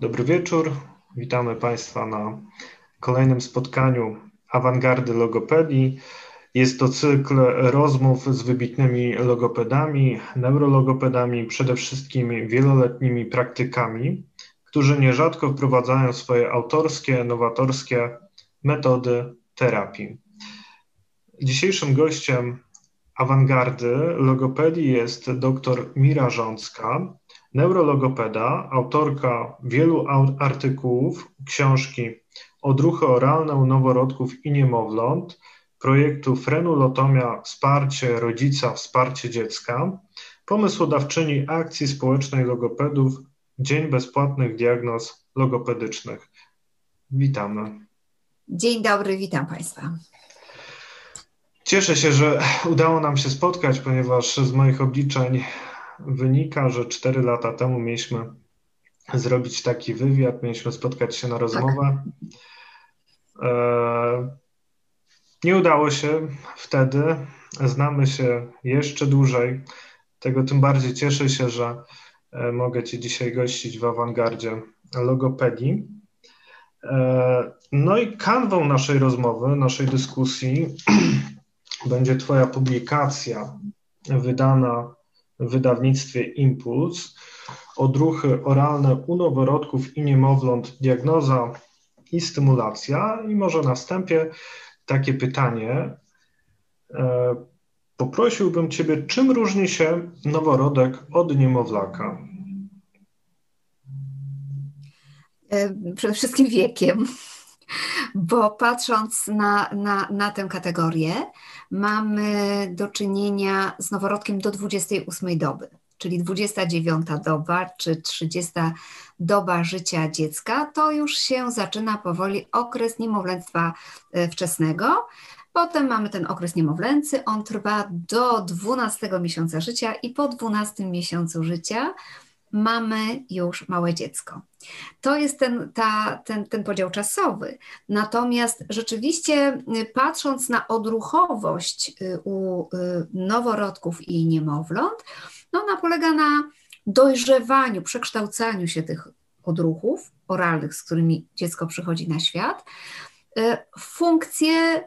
Dobry wieczór. Witamy Państwa na kolejnym spotkaniu awangardy logopedii. Jest to cykl rozmów z wybitnymi logopedami, neurologopedami, przede wszystkim wieloletnimi praktykami, którzy nierzadko wprowadzają swoje autorskie, nowatorskie metody terapii. Dzisiejszym gościem awangardy logopedii jest dr Mira Rzącka, neurologopeda, autorka wielu artykułów, książki Odruchy oralne u noworodków i niemowląt, projektu Frenulotomia Wsparcie Rodzica, Wsparcie Dziecka, pomysłodawczyni akcji społecznej logopedów Dzień Bezpłatnych Diagnoz Logopedycznych. Witamy. Dzień dobry, witam Państwa. Cieszę się, że udało nam się spotkać, ponieważ z moich obliczeń wynika, że cztery lata temu mieliśmy zrobić taki wywiad, mieliśmy spotkać się na rozmowę. Tak. Nie udało się wtedy. Znamy się jeszcze dłużej. Tego tym bardziej cieszę się, że e, mogę Cię dzisiaj gościć w awangardzie logopedii. E, no i kanwą naszej rozmowy, naszej dyskusji będzie Twoja publikacja wydana w wydawnictwie Impuls. Odruchy oralne u noworodków i niemowląt, diagnoza i stymulacja. I może na wstępie takie pytanie. E, poprosiłbym Ciebie, czym różni się noworodek od niemowlaka? E, przede wszystkim wiekiem, bo patrząc na, na, na tę kategorię, mamy do czynienia z noworodkiem do 28 doby, czyli 29 doba czy 30 doba życia dziecka, to już się zaczyna powoli okres niemowlęctwa e, wczesnego. Potem mamy ten okres niemowlęcy, on trwa do 12 miesiąca życia i po 12 miesiącu życia mamy już małe dziecko. To jest ten, ta, ten, ten podział czasowy. Natomiast rzeczywiście, y, patrząc na odruchowość y, u y, noworodków i niemowląt, no ona polega na dojrzewaniu, przekształcaniu się tych odruchów oralnych, z którymi dziecko przychodzi na świat, funkcje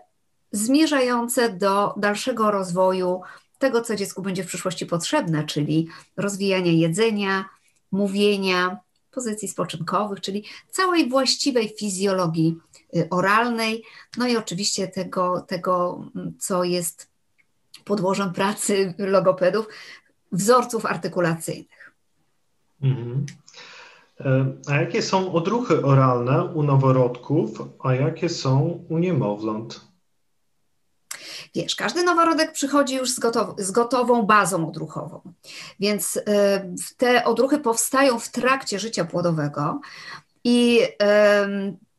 zmierzające do dalszego rozwoju tego, co dziecku będzie w przyszłości potrzebne, czyli rozwijania jedzenia, mówienia, pozycji spoczynkowych, czyli całej właściwej fizjologii y, oralnej, no i oczywiście tego, tego co jest podłożem pracy logopedów, wzorców artykulacyjnych. Mhm. E, a jakie są odruchy oralne u noworodków, a jakie są u niemowląt? Wiesz, każdy noworodek przychodzi już z, gotow z gotową bazą odruchową, więc y, te odruchy powstają w trakcie życia płodowego i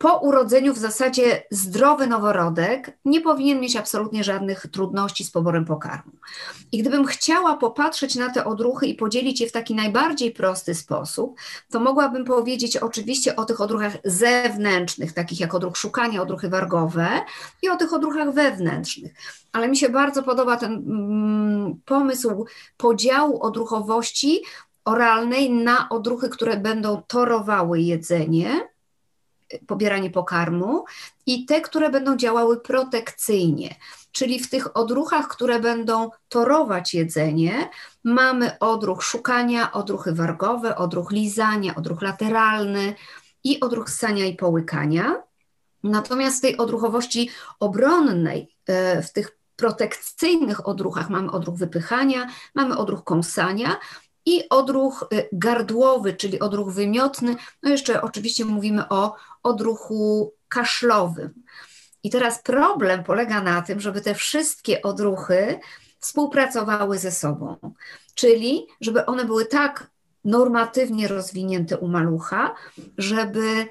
po urodzeniu w zasadzie zdrowy noworodek nie powinien mieć absolutnie żadnych trudności z poborem pokarmu. I gdybym chciała popatrzeć na te odruchy i podzielić je w taki najbardziej prosty sposób, to mogłabym powiedzieć oczywiście o tych odruchach zewnętrznych, takich jak odruch szukania, odruchy wargowe i o tych odruchach wewnętrznych. Ale mi się bardzo podoba ten mm, pomysł podziału odruchowości oralnej na odruchy, które będą torowały jedzenie pobieranie pokarmu i te, które będą działały protekcyjnie. Czyli w tych odruchach, które będą torować jedzenie, mamy odruch szukania, odruchy wargowe, odruch lizania, odruch lateralny i odruch ssania i połykania. Natomiast w tej odruchowości obronnej, e, w tych protekcyjnych odruchach mamy odruch wypychania, mamy odruch kąsania, i odruch y, gardłowy, czyli odruch wymiotny. No jeszcze oczywiście mówimy o odruchu kaszlowym. I teraz problem polega na tym, żeby te wszystkie odruchy współpracowały ze sobą, czyli żeby one były tak normatywnie rozwinięte u malucha, żeby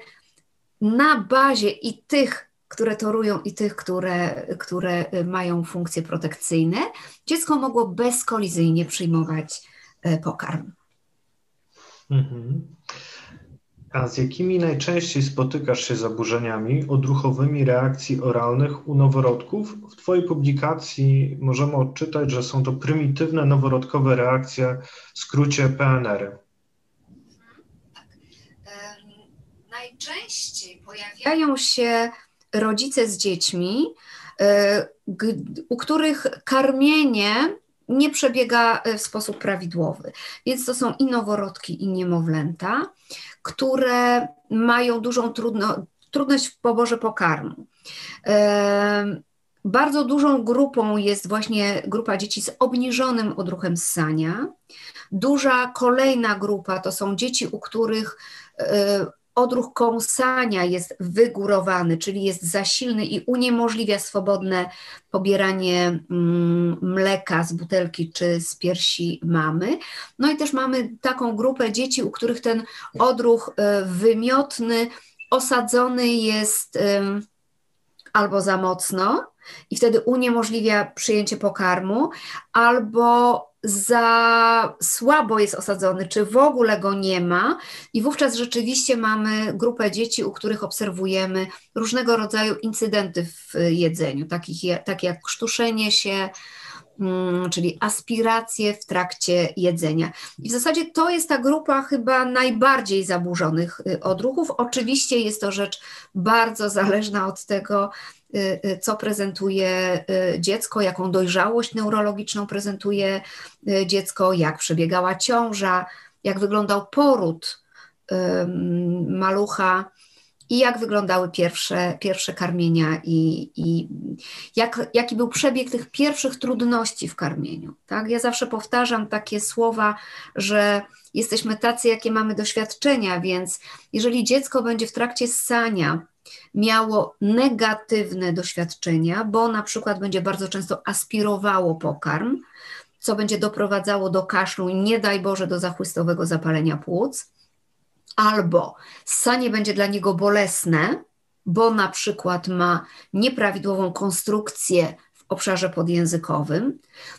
na bazie i tych, które torują, i tych, które, które mają funkcje protekcyjne, dziecko mogło bezkolizyjnie przyjmować pokarm. Mhm. A z jakimi najczęściej spotykasz się zaburzeniami odruchowymi reakcji oralnych u noworodków? W Twojej publikacji możemy odczytać, że są to prymitywne noworodkowe reakcje, w skrócie PNR. -y. najczęściej pojawiają się rodzice z dziećmi, u których karmienie nie przebiega w sposób prawidłowy. Więc to są i noworodki, i niemowlęta, które mają dużą trudno, trudność w poborze pokarmu. Bardzo dużą grupą jest właśnie grupa dzieci z obniżonym odruchem ssania. Duża kolejna grupa to są dzieci, u których e, odruch kąsania jest wygórowany, czyli jest za silny i uniemożliwia swobodne pobieranie mm, mleka z butelki czy z piersi mamy. No i też mamy taką grupę dzieci, u których ten odruch e, wymiotny osadzony jest albo za mocno i wtedy uniemożliwia przyjęcie pokarmu, albo za słabo jest osadzony, czy w ogóle go nie ma, i wówczas rzeczywiście mamy grupę dzieci, u których obserwujemy różnego rodzaju incydenty w jedzeniu, takich, takie jak krztuszenie się, mm, czyli aspiracje w trakcie jedzenia. I w zasadzie to jest ta grupa chyba najbardziej zaburzonych y, odruchów. Oczywiście jest to rzecz bardzo zależna od tego, Y, y, co prezentuje y, dziecko, jaką dojrzałość neurologiczną prezentuje dziecko, jak przebiegała ciąża, jak wyglądał poród malucha i jak wyglądały pierwsze, pierwsze karmienia i, i jak, jaki był przebieg tych pierwszych trudności w karmieniu. Tak? Ja zawsze powtarzam takie słowa, że jesteśmy tacy, jakie mamy doświadczenia, więc jeżeli dziecko będzie w trakcie ssania miało negatywne doświadczenia, bo na przykład będzie bardzo często aspirowało pokarm, co będzie doprowadzało do kaszlu i nie daj Boże do zachłystowego zapalenia płuc, albo ssanie będzie dla niego bolesne, bo na przykład ma nieprawidłową konstrukcję w obszarze podjęzykowym,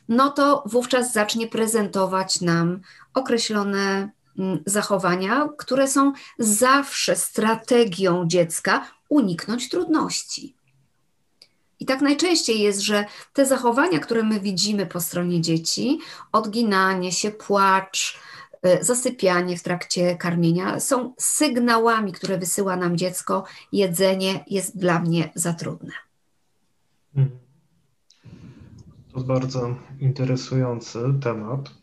no to wówczas zacznie prezentować nam określone zachowania, które są zawsze strategią dziecka uniknąć trudności. I tak najczęściej jest, że te zachowania, które my widzimy po stronie dzieci, odginanie się, płacz, y, zasypianie w trakcie karmienia, są sygnałami, które wysyła nam dziecko: jedzenie jest dla mnie za trudne. Mhm. To bardzo interesujący temat.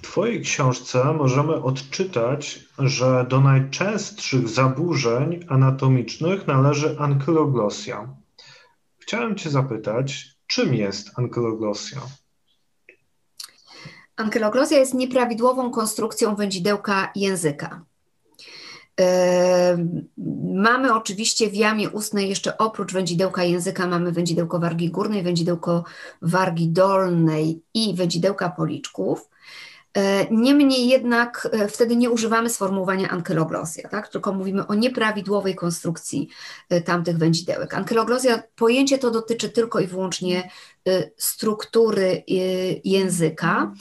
W Twojej książce możemy odczytać, że do najczęstszych zaburzeń anatomicznych należy ankyloglosja. Chciałem Cię zapytać, czym jest ankyloglosja? Ankyloglosja jest nieprawidłową konstrukcją wędzidełka języka. Mamy oczywiście w jamie ustnej jeszcze oprócz wędzidełka języka mamy wędzidełko wargi górnej, wędzidełko wargi dolnej i wędzidełka policzków. E, niemniej jednak e, wtedy nie używamy sformułowania ankyloglosja, tak? tylko mówimy o nieprawidłowej konstrukcji e, tamtych wędzidełek. Ankyloglosja, pojęcie to dotyczy tylko i wyłącznie struktury języka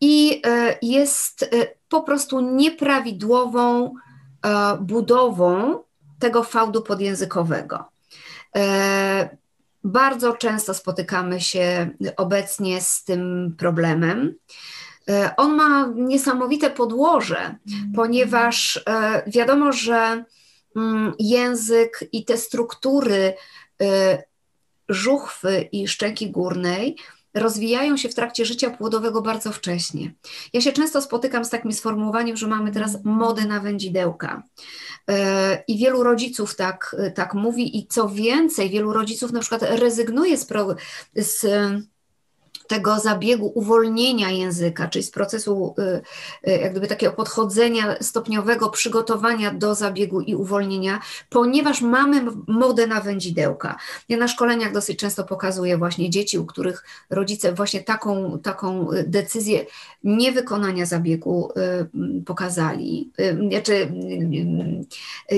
i jest po prostu nieprawidłową budową tego fałdu podjęzykowego. Bardzo często spotykamy się obecnie z tym problemem. E, on ma niesamowite podłoże, mhm. ponieważ e, wiadomo, że mm, język i te struktury e, żuchwy i szczęki górnej rozwijają się w trakcie życia płodowego bardzo wcześnie. Ja się często spotykam z takim sformułowaniem, że mamy teraz modę na wędzidełka. I wielu rodziców tak, tak mówi, i co więcej, wielu rodziców na przykład rezygnuje z, pro, z tego zabiegu uwolnienia języka, czyli z procesu y, y, jak gdyby takiego podchodzenia stopniowego, przygotowania do zabiegu i uwolnienia, ponieważ mamy modę na wędzidełka. Ja na szkoleniach dosyć często pokazuję właśnie dzieci, u których rodzice właśnie taką, taką y, decyzję niewykonania zabiegu pokazali, znaczy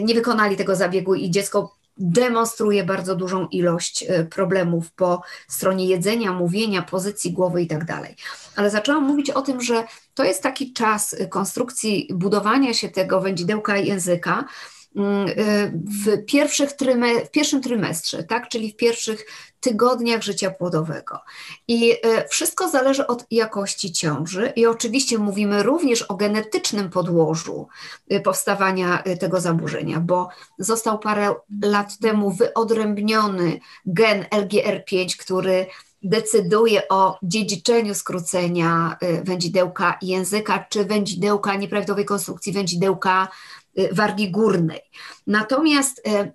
nie wykonali tego zabiegu i dziecko demonstruje bardzo dużą ilość e, problemów po stronie jedzenia, mówienia, pozycji głowy i tak. Ale zaczęłam mówić o tym, że to jest taki czas konstrukcji budowania się tego wędzidełka języka, w, pierwszych tryme, w pierwszym trymestrze, tak? czyli w pierwszych tygodniach życia płodowego. I wszystko zależy od jakości ciąży i oczywiście mówimy również o genetycznym podłożu powstawania tego zaburzenia, bo został parę lat temu wyodrębniony gen LGR5, który decyduje o dziedziczeniu skrócenia y, wędzidełka języka czy wędzidełka nieprawidłowej konstrukcji wędzidełka y, wargi górnej. Natomiast y,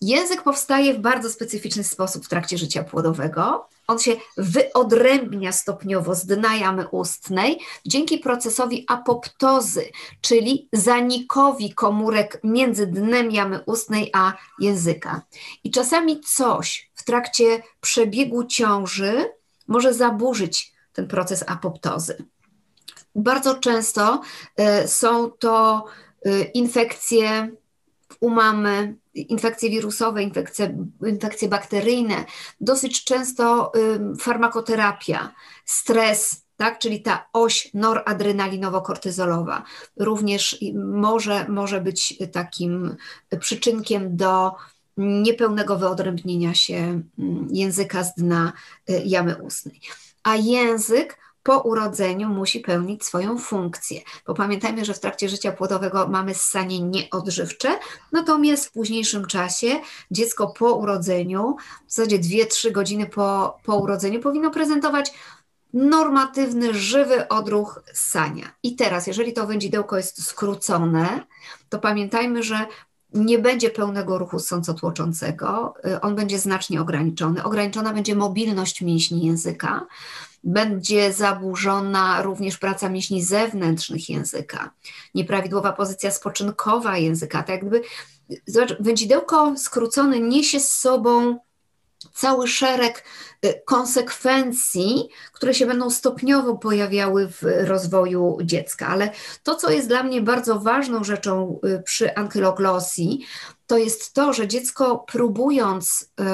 język powstaje w bardzo specyficzny sposób w trakcie życia płodowego. On się wyodrębnia stopniowo z dna jamy ustnej dzięki procesowi apoptozy, czyli zanikowi komórek między dnem jamy ustnej a języka. I czasami coś w trakcie przebiegu ciąży może zaburzyć ten proces apoptozy. Bardzo często y, są to y, infekcje u mamy, infekcje wirusowe, infekcje, infekcje bakteryjne, dosyć często y, farmakoterapia, stres, tak, czyli ta oś noradrenalinowo-kortyzolowa również może, może być takim przyczynkiem do niepełnego wyodrębnienia się mm, języka z dna y, jamy ustnej. A język po urodzeniu musi pełnić swoją funkcję. Bo pamiętajmy, że w trakcie życia płodowego mamy ssanie nieodżywcze, natomiast w późniejszym czasie dziecko po urodzeniu, w zasadzie 2-3 godziny po, po urodzeniu, powinno prezentować normatywny, żywy odruch ssania. I teraz, jeżeli to wędzidełko jest skrócone, to pamiętajmy, że nie będzie pełnego ruchu sącotłoczącego, y, on będzie znacznie ograniczony. Ograniczona będzie mobilność mięśni języka, będzie zaburzona również praca mięśni zewnętrznych języka, nieprawidłowa pozycja spoczynkowa języka. Tak jakby, zobacz, wędzidełko skrócone niesie z sobą cały szereg y, konsekwencji, które się będą stopniowo pojawiały w rozwoju dziecka. Ale to, co jest dla mnie bardzo ważną rzeczą y, przy ankyloglosji, to jest to, że dziecko próbując y,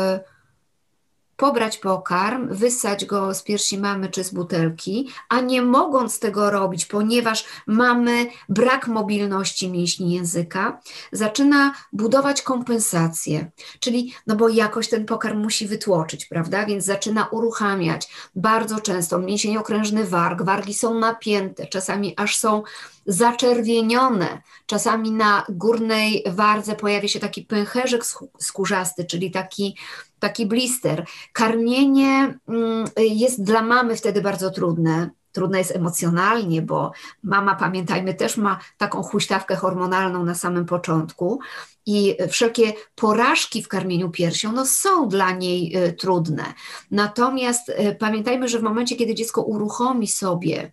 pobrać pokarm, wysać go z piersi mamy czy z butelki, a nie mogąc tego robić, ponieważ mamy brak mobilności mięśni języka, zaczyna budować kompensację, czyli no bo jakoś ten pokarm musi wytłoczyć, prawda? Więc zaczyna uruchamiać bardzo często mięsień okrężny warg, wargi są napięte, czasami aż są zaczerwienione. Czasami na górnej wardze pojawia się taki pęcherzyk skórzasty, czyli taki, taki blister. Karmienie mm, jest dla mamy wtedy bardzo trudne. Trudne jest emocjonalnie, bo mama, pamiętajmy, też ma taką huśtawkę hormonalną na samym początku i wszelkie porażki w karmieniu piersią no, są dla niej y, trudne. Natomiast y, pamiętajmy, że w momencie, kiedy dziecko uruchomi sobie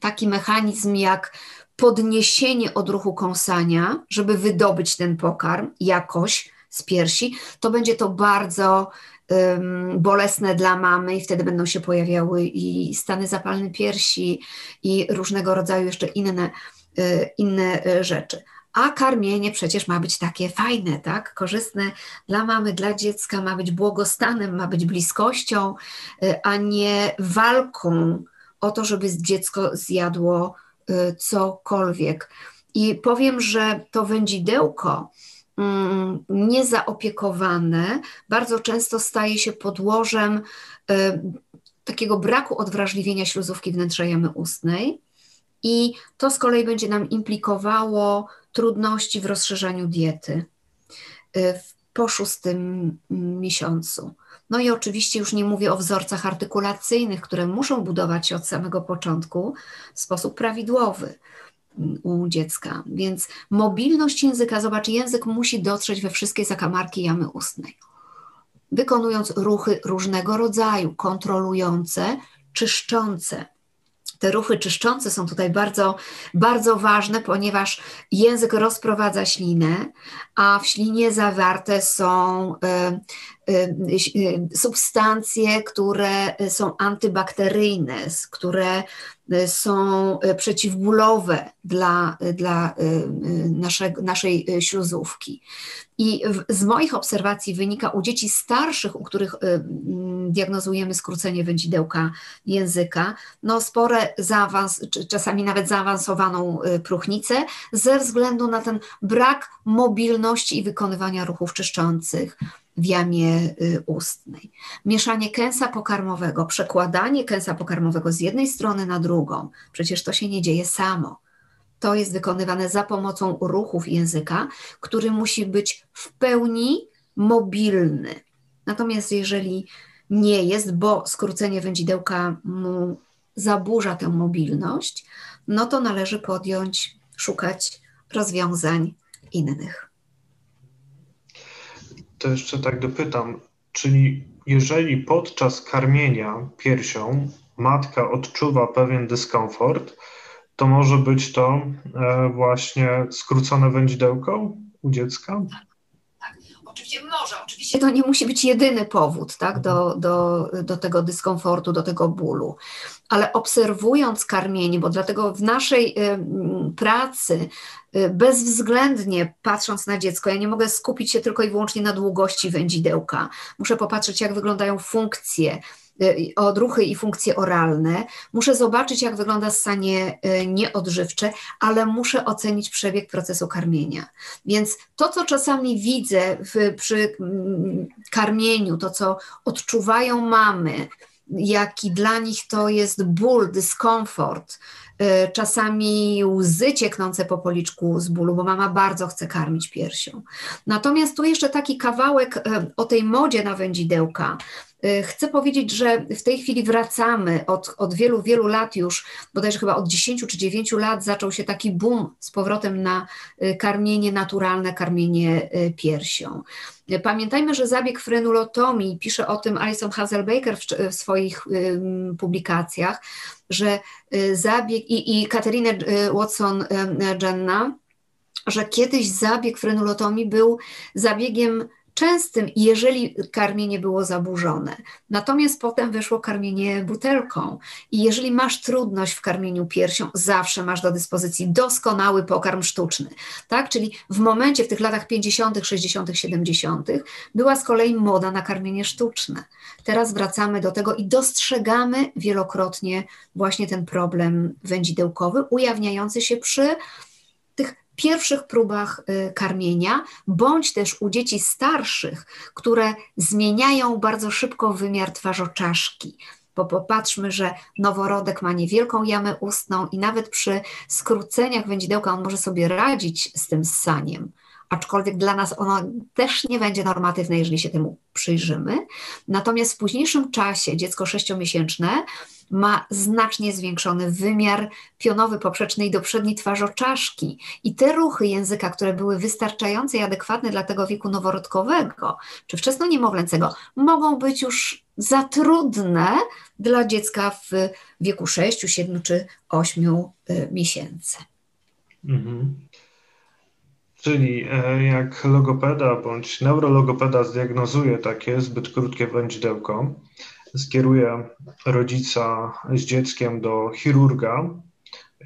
taki mechanizm jak podniesienie odruchu kąsania, żeby wydobyć ten pokarm jakoś z piersi, to będzie to bardzo um, bolesne dla mamy i wtedy będą się pojawiały i stany zapalne piersi i różnego rodzaju jeszcze inne, y, inne y, rzeczy. A karmienie przecież ma być takie fajne, tak? Korzystne dla mamy, dla dziecka, ma być błogostanem, ma być bliskością, y, a nie walką o to, żeby dziecko zjadło y, cokolwiek. I powiem, że to wędzidełko mm, niezaopiekowane bardzo często staje się podłożem y, takiego braku odwrażliwienia śluzówki wnętrza jamy ustnej. I to z kolei będzie nam implikowało trudności w rozszerzaniu diety y, po szóstym miesiącu. No i oczywiście już nie mówię o wzorcach artykulacyjnych, które muszą budować się od samego początku w sposób prawidłowy u dziecka. Więc mobilność języka, zobacz, język musi dotrzeć we wszystkie zakamarki jamy ustnej. Wykonując ruchy różnego rodzaju, kontrolujące, czyszczące, te ruchy czyszczące są tutaj bardzo, bardzo ważne, ponieważ język rozprowadza ślinę, a w ślinie zawarte są y, substancje, które są antybakteryjne, które są przeciwbólowe dla, dla naszej, naszej śluzówki. I z moich obserwacji wynika u dzieci starszych, u których diagnozujemy skrócenie wędzidełka języka, no spore zaawans, czasami nawet zaawansowaną próchnicę ze względu na ten brak mobilności i wykonywania ruchów czyszczących w jamie y, ustnej. Mieszanie kęsa pokarmowego, przekładanie kęsa pokarmowego z jednej strony na drugą, przecież to się nie dzieje samo. To jest wykonywane za pomocą ruchów języka, który musi być w pełni mobilny. Natomiast jeżeli nie jest, bo skrócenie wędzidełka mu zaburza tę mobilność, no to należy podjąć, szukać rozwiązań innych to jeszcze tak dopytam, czyli jeżeli podczas karmienia piersią matka odczuwa pewien dyskomfort, to może być to e, właśnie skrócone wędzidełko u dziecka? Oczywiście może, oczywiście to nie musi być jedyny powód tak, do, do, do tego dyskomfortu, do tego bólu, ale obserwując karmienie, bo dlatego w naszej pracy y, bezwzględnie patrząc na dziecko, ja nie mogę skupić się tylko i wyłącznie na długości wędzidełka. Muszę popatrzeć, jak wyglądają funkcje, odruchy i funkcje oralne. Muszę zobaczyć, jak wygląda ssanie y, nieodżywcze, ale muszę ocenić przebieg procesu karmienia. Więc to, co czasami widzę w, przy mm, karmieniu, to, co odczuwają mamy, jaki dla nich to jest ból, dyskomfort, y, czasami łzy cieknące po policzku z bólu, bo mama bardzo chce karmić piersią. Natomiast tu jeszcze taki kawałek o tej modzie na wędzidełka, Y, chcę powiedzieć, że w tej chwili wracamy od, od wielu, wielu lat już, bodajże chyba od 10 czy 9 lat zaczął się taki boom z powrotem na y, karmienie naturalne, karmienie y, piersią. Pamiętajmy, że zabieg frenulotomii, pisze o tym Alison Hazelbaker w, w swoich publikacjach, że zabieg i, i Katerina Watson-Jenna, że kiedyś zabieg frenulotomii był zabiegiem częstym, jeżeli karmienie było zaburzone. Natomiast potem wyszło karmienie butelką. I jeżeli masz trudność w karmieniu piersią, zawsze masz do dyspozycji doskonały pokarm sztuczny. Tak? Czyli w momencie, w tych latach 50., 60., 70., była z kolei moda na karmienie sztuczne. Teraz wracamy do tego i dostrzegamy wielokrotnie właśnie ten problem wędzidełkowy, ujawniający się przy pierwszych próbach y, karmienia, bądź też u dzieci starszych, które zmieniają bardzo szybko wymiar twarzoczaszki. Bo popatrzmy, że noworodek ma niewielką jamę ustną i nawet przy skróceniach wędzidełka on może sobie radzić z tym ssaniem aczkolwiek dla nas ono też nie będzie normatywne, jeżeli się temu przyjrzymy. Natomiast w późniejszym czasie dziecko sześciomiesięczne ma znacznie zwiększony wymiar pionowy poprzeczny i do przedniej twarzoczaszki. I te ruchy języka, które były wystarczające i adekwatne dla tego wieku noworodkowego czy wczesno-niemowlęcego, mogą być już za trudne dla dziecka w wieku 6, 7 czy 8 y, miesięcy. Mhm. Czyli e, jak logopeda bądź neurologopeda zdiagnozuje takie zbyt krótkie wędzidełko, skieruje rodzica z dzieckiem do chirurga.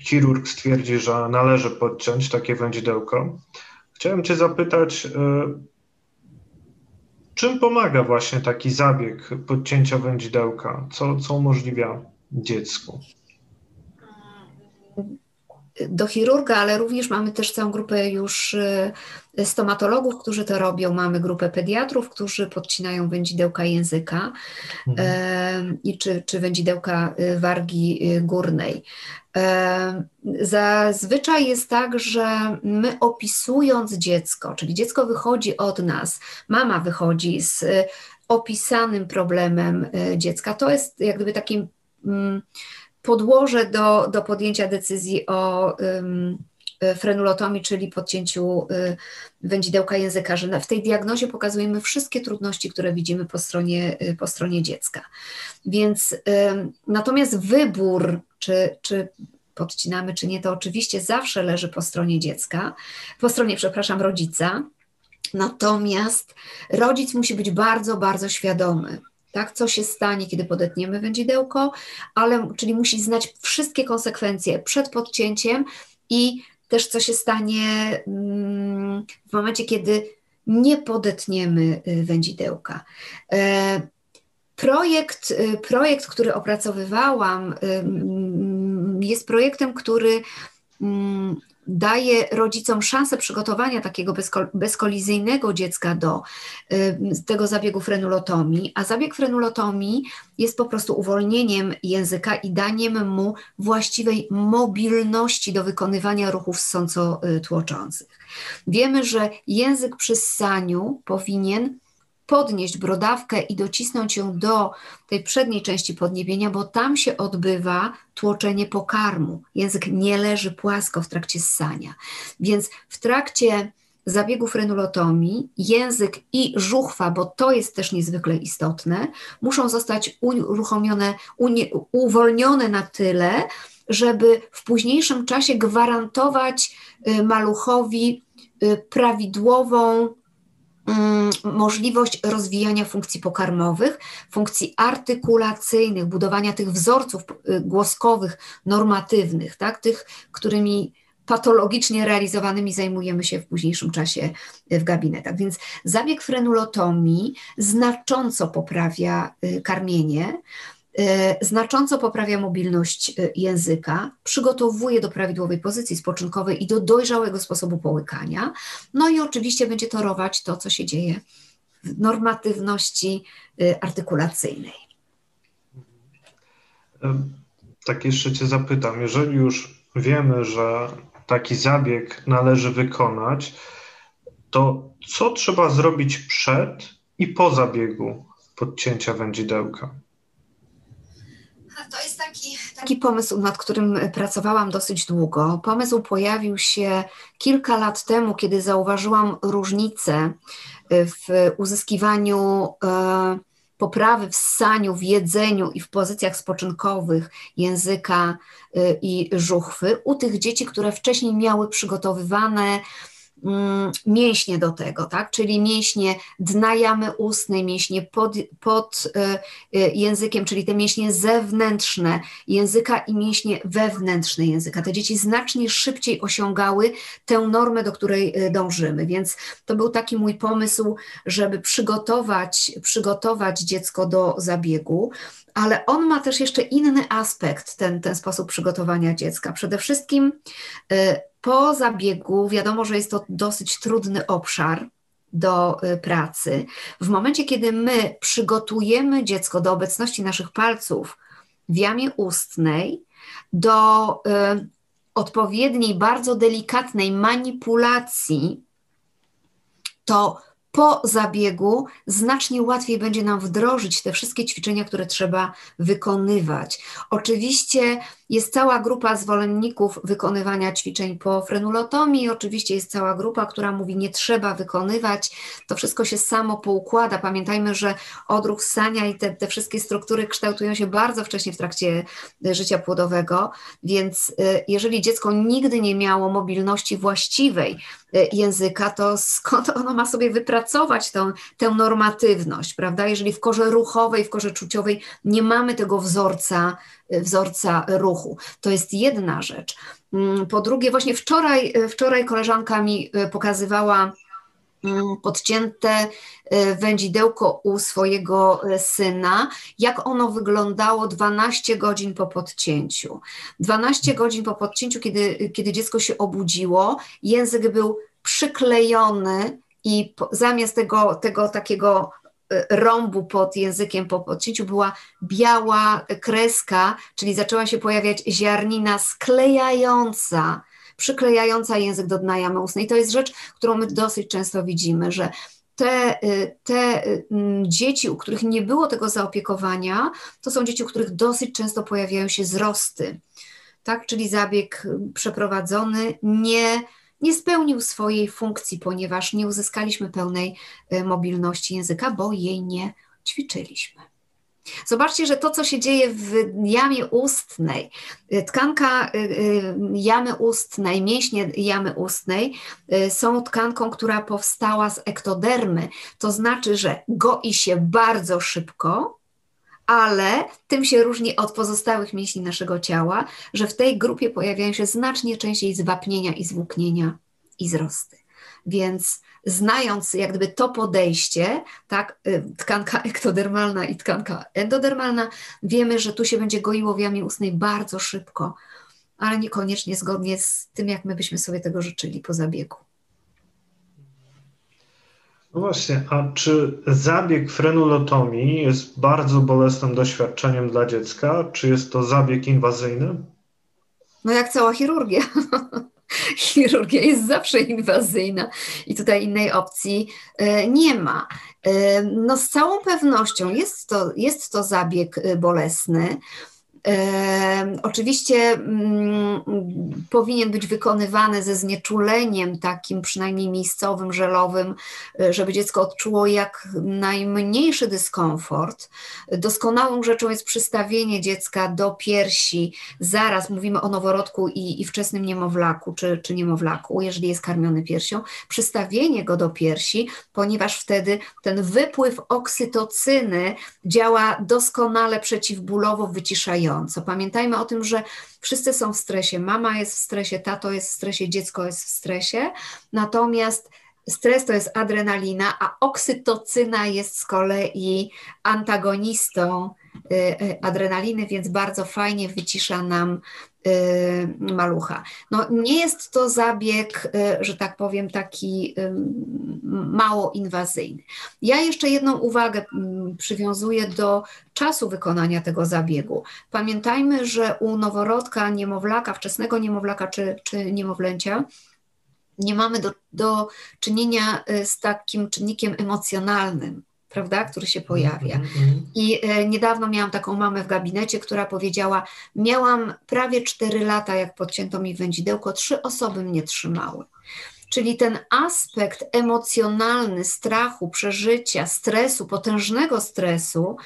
Chirurg stwierdzi, że należy podciąć takie wędzidełko. Chciałem Cię zapytać, e, czym pomaga właśnie taki zabieg podcięcia wędzidełka? Co, co umożliwia dziecku? Do chirurga, ale również mamy też całą grupę już y, stomatologów, którzy to robią. Mamy grupę pediatrów, którzy podcinają wędzidełka języka mhm. i czy, czy wędzidełka y, wargi y, górnej. Zazwyczaj jest tak, że my opisując dziecko, czyli dziecko wychodzi od nas, mama wychodzi z opisanym problemem dziecka, to jest jak gdyby takim mm, podłoże do, do podjęcia decyzji o um, frenulotomii, czyli podcięciu y, wędzidełka języka, że w tej diagnozie pokazujemy wszystkie trudności, które widzimy po stronie, y, po stronie dziecka. Więc natomiast wybór, czy, czy podcinamy, czy nie, to oczywiście zawsze leży po stronie dziecka, po stronie, przepraszam, rodzica. Natomiast rodzic musi być bardzo, bardzo świadomy, tak, co się stanie, kiedy podetniemy wędzidełko, ale czyli musi znać wszystkie konsekwencje przed podcięciem i też co się stanie mm, w momencie, kiedy nie podetniemy y, wędzidełka. E, projekt, y, projekt, który opracowywałam, y, jest projektem, który mm, daje rodzicom szansę przygotowania takiego bezkolizyjnego dziecka do y, tego zabiegu frenulotomii, a zabieg frenulotomii jest po prostu uwolnieniem języka i daniem mu właściwej mobilności do wykonywania ruchów ssąco-tłoczących. Wiemy, że język przy ssaniu powinien podnieść brodawkę i docisnąć ją do tej przedniej części podniebienia, bo tam się odbywa tłoczenie pokarmu. Język nie leży płasko w trakcie ssania. Więc w trakcie zabiegu frenulotomii język i żuchwa, bo to jest też niezwykle istotne, muszą zostać uruchomione, uwolnione na tyle, żeby w późniejszym czasie gwarantować y, maluchowi y, prawidłową możliwość rozwijania funkcji pokarmowych, funkcji artykulacyjnych, budowania tych wzorców y, głoskowych, normatywnych, tak, tych, którymi patologicznie realizowanymi zajmujemy się w późniejszym czasie w gabinetach. Więc zabieg frenulotomii znacząco poprawia y, karmienie, znacząco poprawia mobilność e, języka, przygotowuje do prawidłowej pozycji spoczynkowej i do dojrzałego sposobu połykania. No i oczywiście będzie torować to, co się dzieje w normatywności e, artykulacyjnej. Tak jeszcze Cię zapytam, jeżeli już wiemy, że taki zabieg należy wykonać, to co trzeba zrobić przed i po zabiegu podcięcia wędzidełka? To jest taki, taki pomysł, nad którym pracowałam dosyć długo. Pomysł pojawił się kilka lat temu, kiedy zauważyłam różnicę w uzyskiwaniu e, poprawy w ssaniu, w jedzeniu i w pozycjach spoczynkowych języka e, i żuchwy u tych dzieci, które wcześniej miały przygotowywane mięśnie do tego, tak? czyli mięśnie dna jamy ustnej, mięśnie pod, pod e, e, językiem, czyli te mięśnie zewnętrzne języka i mięśnie wewnętrzne języka. Te dzieci znacznie szybciej osiągały tę normę, do której e, dążymy, więc to był taki mój pomysł, żeby przygotować, przygotować dziecko do zabiegu, ale on ma też jeszcze inny aspekt, ten, ten sposób przygotowania dziecka. Przede wszystkim po zabiegu wiadomo, że jest to dosyć trudny obszar do y, pracy. W momencie, kiedy my przygotujemy dziecko do obecności naszych palców w jamie ustnej, do y, odpowiedniej, bardzo delikatnej manipulacji, to po zabiegu znacznie łatwiej będzie nam wdrożyć te wszystkie ćwiczenia, które trzeba wykonywać. Oczywiście jest cała grupa zwolenników wykonywania ćwiczeń po frenulotomii, oczywiście jest cała grupa, która mówi, nie trzeba wykonywać, to wszystko się samo poukłada. Pamiętajmy, że odruch ssania i te, te wszystkie struktury kształtują się bardzo wcześnie w trakcie e, życia płodowego, więc e, jeżeli dziecko nigdy nie miało mobilności właściwej e, języka, to skąd ono ma sobie wypracować tą, tę normatywność, prawda? Jeżeli w korze ruchowej, w korze czuciowej nie mamy tego wzorca, wzorca ruchu. To jest jedna rzecz. Mm, po drugie, właśnie wczoraj, wczoraj koleżanka mi e, pokazywała mm, podcięte e, wędzidełko u swojego e, syna, jak ono wyglądało 12 godzin po podcięciu. 12 godzin po podcięciu, kiedy, kiedy dziecko się obudziło, język był przyklejony i zamiast tego, tego takiego rąbu pod językiem po podcięciu była biała kreska, czyli zaczęła się pojawiać ziarnina sklejająca, przyklejająca język do dna jamy ustnej. To jest rzecz, którą my dosyć często widzimy, że te, te mm, dzieci, u których nie było tego zaopiekowania, to są dzieci, u których dosyć często pojawiają się wzrosty. Tak, czyli zabieg przeprowadzony nie nie spełnił swojej funkcji, ponieważ nie uzyskaliśmy pełnej e, mobilności języka, bo jej nie ćwiczyliśmy. Zobaczcie, że to, co się dzieje w jamie ustnej, tkanka jamy ustnej, mięśnie jamy ustnej są tkanką, która powstała z ektodermy. To znaczy, że goi się bardzo szybko, ale tym się różni od pozostałych mięśni naszego ciała, że w tej grupie pojawiają się znacznie częściej zwapnienia i zwłóknienia i wzrosty. Więc znając jak gdyby to podejście, tak, y, tkanka ektodermalna i tkanka endodermalna, wiemy, że tu się będzie goiło w jamie ustnej bardzo szybko, ale niekoniecznie zgodnie z tym, jak my byśmy sobie tego życzyli po zabiegu. No właśnie, a czy zabieg frenulotomii jest bardzo bolesnym doświadczeniem dla dziecka? Czy jest to zabieg inwazyjny? No jak cała chirurgia. chirurgia jest zawsze inwazyjna i tutaj innej opcji e, nie ma. E, no z całą pewnością jest to, jest to zabieg e, bolesny. Oczywiście mm, powinien być wykonywany ze znieczuleniem takim przynajmniej miejscowym, żelowym, e, żeby dziecko odczuło jak najmniejszy dyskomfort. Doskonałą rzeczą jest przystawienie dziecka do piersi. Zaraz mówimy o noworodku i, i wczesnym niemowlaku czy, czy niemowlaku, jeżeli jest karmiony piersią, przystawienie go do piersi, ponieważ wtedy ten wypływ oksytocyny działa doskonale przeciwbólowo wyciszająco Pamiętajmy o tym, że wszyscy są w stresie. Mama jest w stresie, tato jest w stresie, dziecko jest w stresie. Natomiast stres to jest adrenalina, a oksytocyna jest z kolei antagonistą adrenaliny, więc bardzo fajnie wycisza nam Y, malucha. No, nie jest to zabieg, y, że tak powiem, taki y, mało inwazyjny. Ja jeszcze jedną uwagę mm, przywiązuję do czasu wykonania tego zabiegu. Pamiętajmy, że u noworodka, niemowlaka, wczesnego niemowlaka czy, czy niemowlęcia, nie mamy do, do czynienia z takim czynnikiem emocjonalnym prawda, który się pojawia. Mm -hmm. I e, niedawno miałam taką mamę w gabinecie, która powiedziała: Miałam prawie 4 lata, jak podcięto mi wędzidełko, trzy osoby mnie trzymały. Czyli ten aspekt emocjonalny strachu, przeżycia, stresu, potężnego stresu,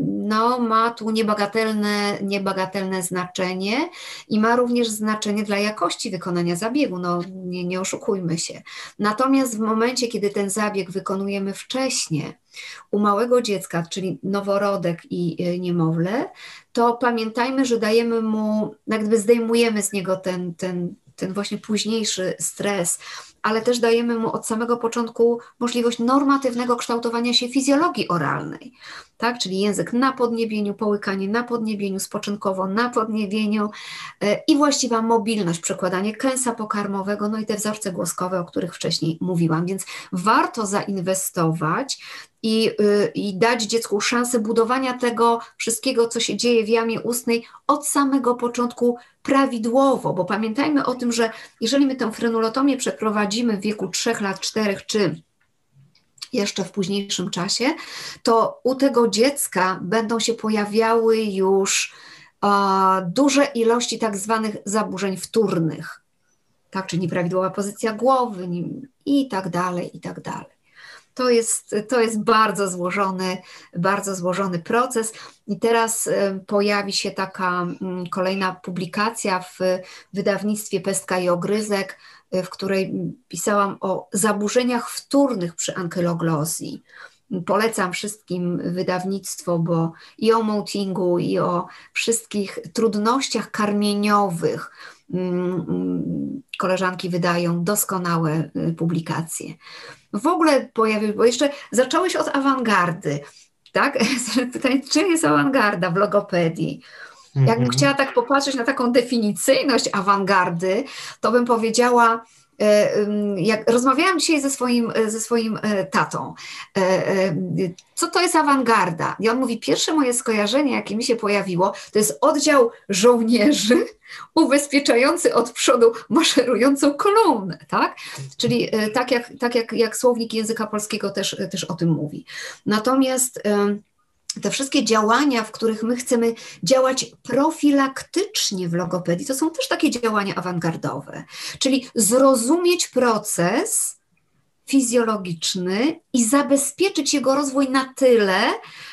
no, ma tu niebagatelne, niebagatelne znaczenie i ma również znaczenie dla jakości wykonania zabiegu. No, nie, nie oszukujmy się. Natomiast w momencie, kiedy ten zabieg wykonujemy wcześniej, u małego dziecka, czyli noworodek i y, niemowlę, to pamiętajmy, że dajemy mu, jakby zdejmujemy z niego ten, ten, ten właśnie późniejszy stres, ale też dajemy mu od samego początku możliwość normatywnego kształtowania się fizjologii oralnej, tak? czyli język na podniebieniu, połykanie na podniebieniu, spoczynkowo na podniebieniu e, i właściwa mobilność, przekładanie kęsa pokarmowego, no i te wzorce głoskowe, o których wcześniej mówiłam, więc warto zainwestować i, y, i dać dziecku szansę budowania tego wszystkiego, co się dzieje w jamie ustnej od samego początku prawidłowo, bo pamiętajmy o tym, że jeżeli my tę frenulotomię przeprowadzimy w wieku 3 lat, 4 czy jeszcze w późniejszym czasie, to u tego dziecka będą się pojawiały już duże ilości tak zwanych zaburzeń wtórnych, tak, czyli nieprawidłowa pozycja głowy i tak dalej, i tak dalej. To jest, to jest bardzo złożony, bardzo złożony proces. I teraz pojawi się taka mm, kolejna publikacja w wydawnictwie Pestka i Ogryzek, w której pisałam o zaburzeniach wtórnych przy ankyloglozji. Polecam wszystkim wydawnictwo, bo i o mountingu, i o wszystkich trudnościach karmieniowych mm, mm, koleżanki wydają doskonałe y, publikacje. W ogóle pojawił, bo jeszcze zacząłeś od awangardy, tak? Pytanie, czym jest awangarda w logopedii? Jakbym -hmm. chciała tak popatrzeć na taką definicyjność awangardy, to bym powiedziała, E, jak rozmawiałam dzisiaj ze swoim, ze swoim e, tatą, e, co to jest awangarda? I on mówi, pierwsze moje skojarzenie, jakie mi się pojawiło, to jest oddział żołnierzy ubezpieczający od przodu maszerującą kolumnę, tak? Czyli tak jak, tak jak, jak słownik języka polskiego też, też o tym mówi. Natomiast te wszystkie działania, w których my chcemy działać profilaktycznie w logopedii, to są też takie działania awangardowe, czyli zrozumieć proces fizjologiczny i zabezpieczyć jego rozwój na tyle,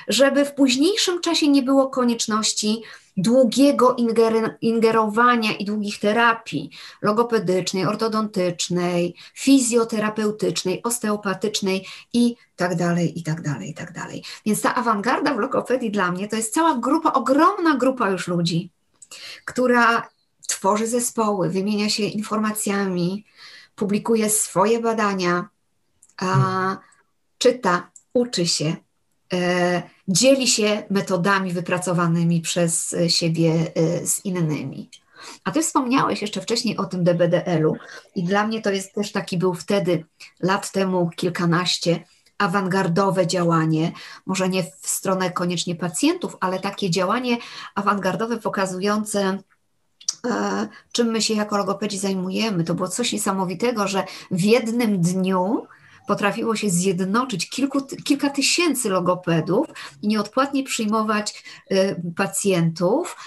żeby w późniejszym czasie nie było konieczności długiego inger ingerowania i długich terapii logopedycznej, ortodontycznej, fizjoterapeutycznej, osteopatycznej i tak dalej, i tak dalej, i tak dalej. Więc ta awangarda w logopedii dla mnie to jest cała grupa, ogromna grupa już ludzi, która tworzy zespoły, wymienia się informacjami, publikuje swoje badania, a, czyta, uczy się, e, dzieli się metodami wypracowanymi przez siebie e, z innymi. A ty wspomniałeś jeszcze wcześniej o tym DBDL-u i dla mnie to jest też taki był wtedy, lat temu kilkanaście, awangardowe działanie, może nie w stronę koniecznie pacjentów, ale takie działanie awangardowe pokazujące E, czym my się jako logopedzi zajmujemy. To było coś niesamowitego, że w jednym dniu potrafiło się zjednoczyć kilku, kilka tysięcy logopedów i nieodpłatnie przyjmować e, pacjentów,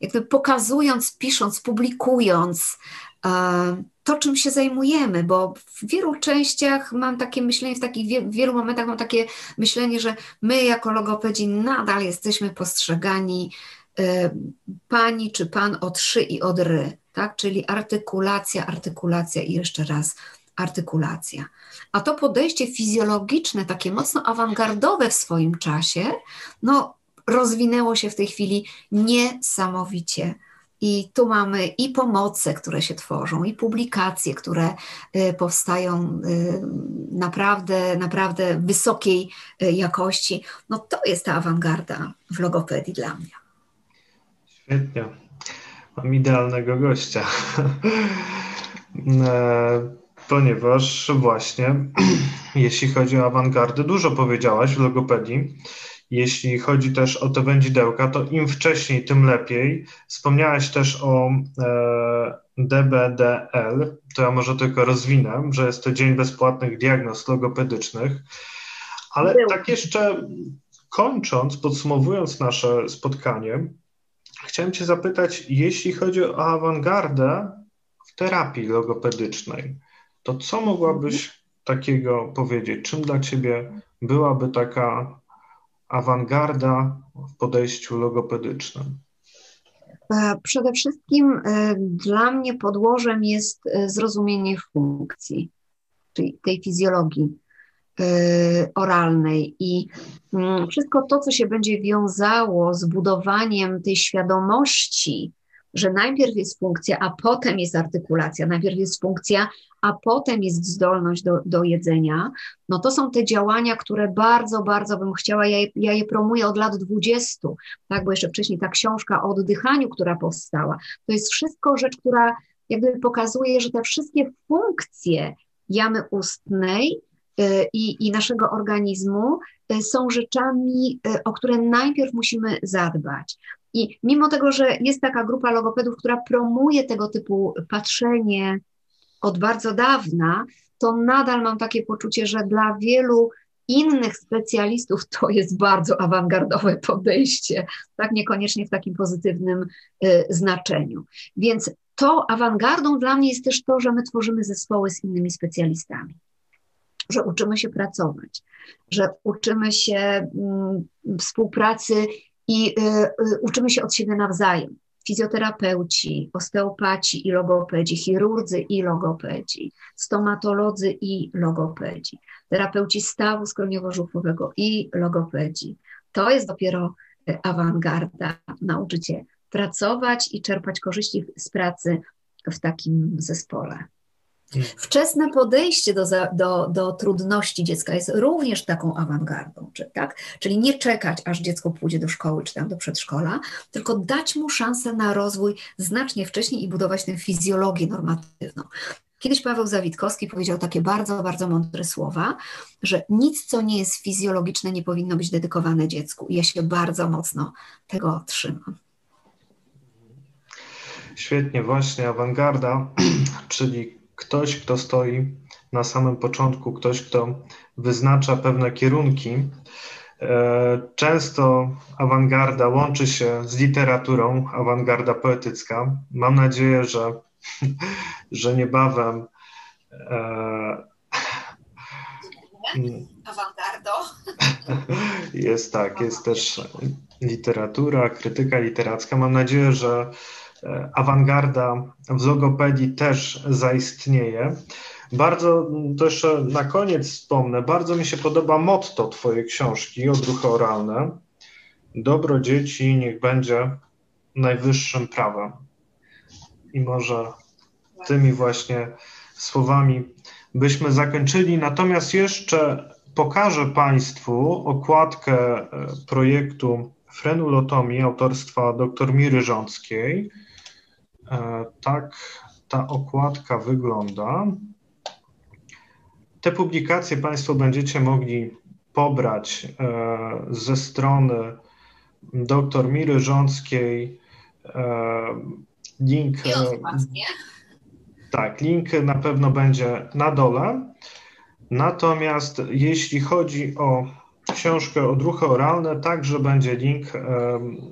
jakby pokazując, pisząc, publikując e, to, czym się zajmujemy, bo w wielu częściach mam takie myślenie, w takich w wielu momentach mam takie myślenie, że my jako logopedzi nadal jesteśmy postrzegani Y, pani czy pan od szy i od ry, tak? czyli artykulacja, artykulacja i jeszcze raz artykulacja. A to podejście fizjologiczne, takie mocno awangardowe w swoim czasie, no, rozwinęło się w tej chwili niesamowicie. I tu mamy i pomoce, które się tworzą, i publikacje, które y, powstają y, naprawdę, naprawdę wysokiej jakości. No to jest ta awangarda w logopedii dla mnie. Świetnie. Mam idealnego gościa. Ponieważ właśnie, jeśli chodzi o awangardę, dużo powiedziałaś w logopedii. Jeśli chodzi też o te wędzidełka, to im wcześniej, tym lepiej. Wspomniałaś też o e, DBDL, to ja może tylko rozwinę, że jest to Dzień Bezpłatnych Diagnoz Logopedycznych. Ale tak jeszcze kończąc, podsumowując nasze spotkanie, Chciałem Cię zapytać, jeśli chodzi o awangardę w terapii logopedycznej, to co mogłabyś takiego powiedzieć? Czym dla Ciebie byłaby taka awangarda w podejściu logopedycznym? E, przede wszystkim e, dla mnie podłożem jest e, zrozumienie funkcji, czyli tej fizjologii oralnej i mm, wszystko to, co się będzie wiązało z budowaniem tej świadomości, że najpierw jest funkcja, a potem jest artykulacja, najpierw jest funkcja, a potem jest zdolność do, do jedzenia, no to są te działania, które bardzo, bardzo bym chciała, ja je, ja je promuję od lat 20, tak, bo jeszcze wcześniej ta książka o oddychaniu, która powstała, to jest wszystko rzecz, która jakby pokazuje, że te wszystkie funkcje jamy ustnej Y, i, i naszego organizmu y, są rzeczami, y, o które najpierw musimy zadbać. I mimo tego, że jest taka grupa logopedów, która promuje tego typu patrzenie od bardzo dawna, to nadal mam takie poczucie, że dla wielu innych specjalistów to jest bardzo awangardowe podejście, tak niekoniecznie w takim pozytywnym y, znaczeniu. Więc to awangardą dla mnie jest też to, że my tworzymy zespoły z innymi specjalistami że uczymy się pracować, że uczymy się mm, współpracy i y, y, uczymy się od siebie nawzajem. Fizjoterapeuci, osteopaci i logopedzi, chirurdzy i logopedzi, stomatolodzy i logopedzi, terapeuci stawu skroniowo-żuchwowego i logopedzi. To jest dopiero y, awangarda. Nauczyć się pracować i czerpać korzyści z pracy w takim zespole. Wczesne podejście do, do, do trudności dziecka jest również taką awangardą, czy, tak? czyli nie czekać, aż dziecko pójdzie do szkoły czy tam do przedszkola, tylko dać mu szansę na rozwój znacznie wcześniej i budować tę fizjologię normatywną. Kiedyś Paweł Zawitkowski powiedział takie bardzo, bardzo mądre słowa, że nic, co nie jest fizjologiczne, nie powinno być dedykowane dziecku. I ja się bardzo mocno tego trzymam. Świetnie, właśnie awangarda, czyli ktoś, kto stoi na samym początku, ktoś, kto wyznacza pewne kierunki. E, często awangarda łączy się z literaturą, awangarda poetycka. Mam nadzieję, że, że niebawem E, Awangardo. Jest tak, jest też literatura, krytyka literacka. Mam nadzieję, że awangarda w logopedii też zaistnieje. Bardzo, to jeszcze na koniec wspomnę, bardzo mi się podoba motto Twojej książki Odruchy oralne. Dobro dzieci niech będzie najwyższym prawem. I może tymi właśnie słowami byśmy zakończyli. Natomiast jeszcze pokażę Państwu okładkę e, projektu frenulotomii autorstwa dr Miry Rząckiej. E, tak ta okładka wygląda. Te publikacje Państwo będziecie mogli pobrać e, ze strony dr Miry Rząckiej. Link. Tak, link na pewno będzie na dole. Natomiast jeśli chodzi o książkę Odruchy oralne, także będzie link,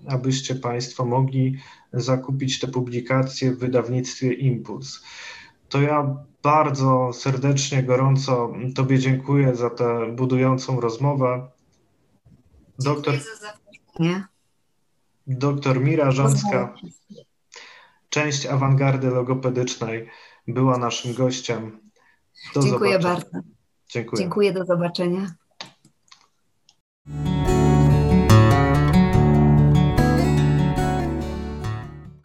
abyście Państwo mogli zakupić te publikacje w wydawnictwie Impuls. To ja bardzo serdecznie, gorąco Tobie dziękuję za tę budującą rozmowę. Doktor, doktor Mira Rząska, część awangardy logopedycznej, była naszym gościem. Do Dziękuję zobaczenia. bardzo. Dziękuję. Dziękuję, do zobaczenia. Mm-hmm.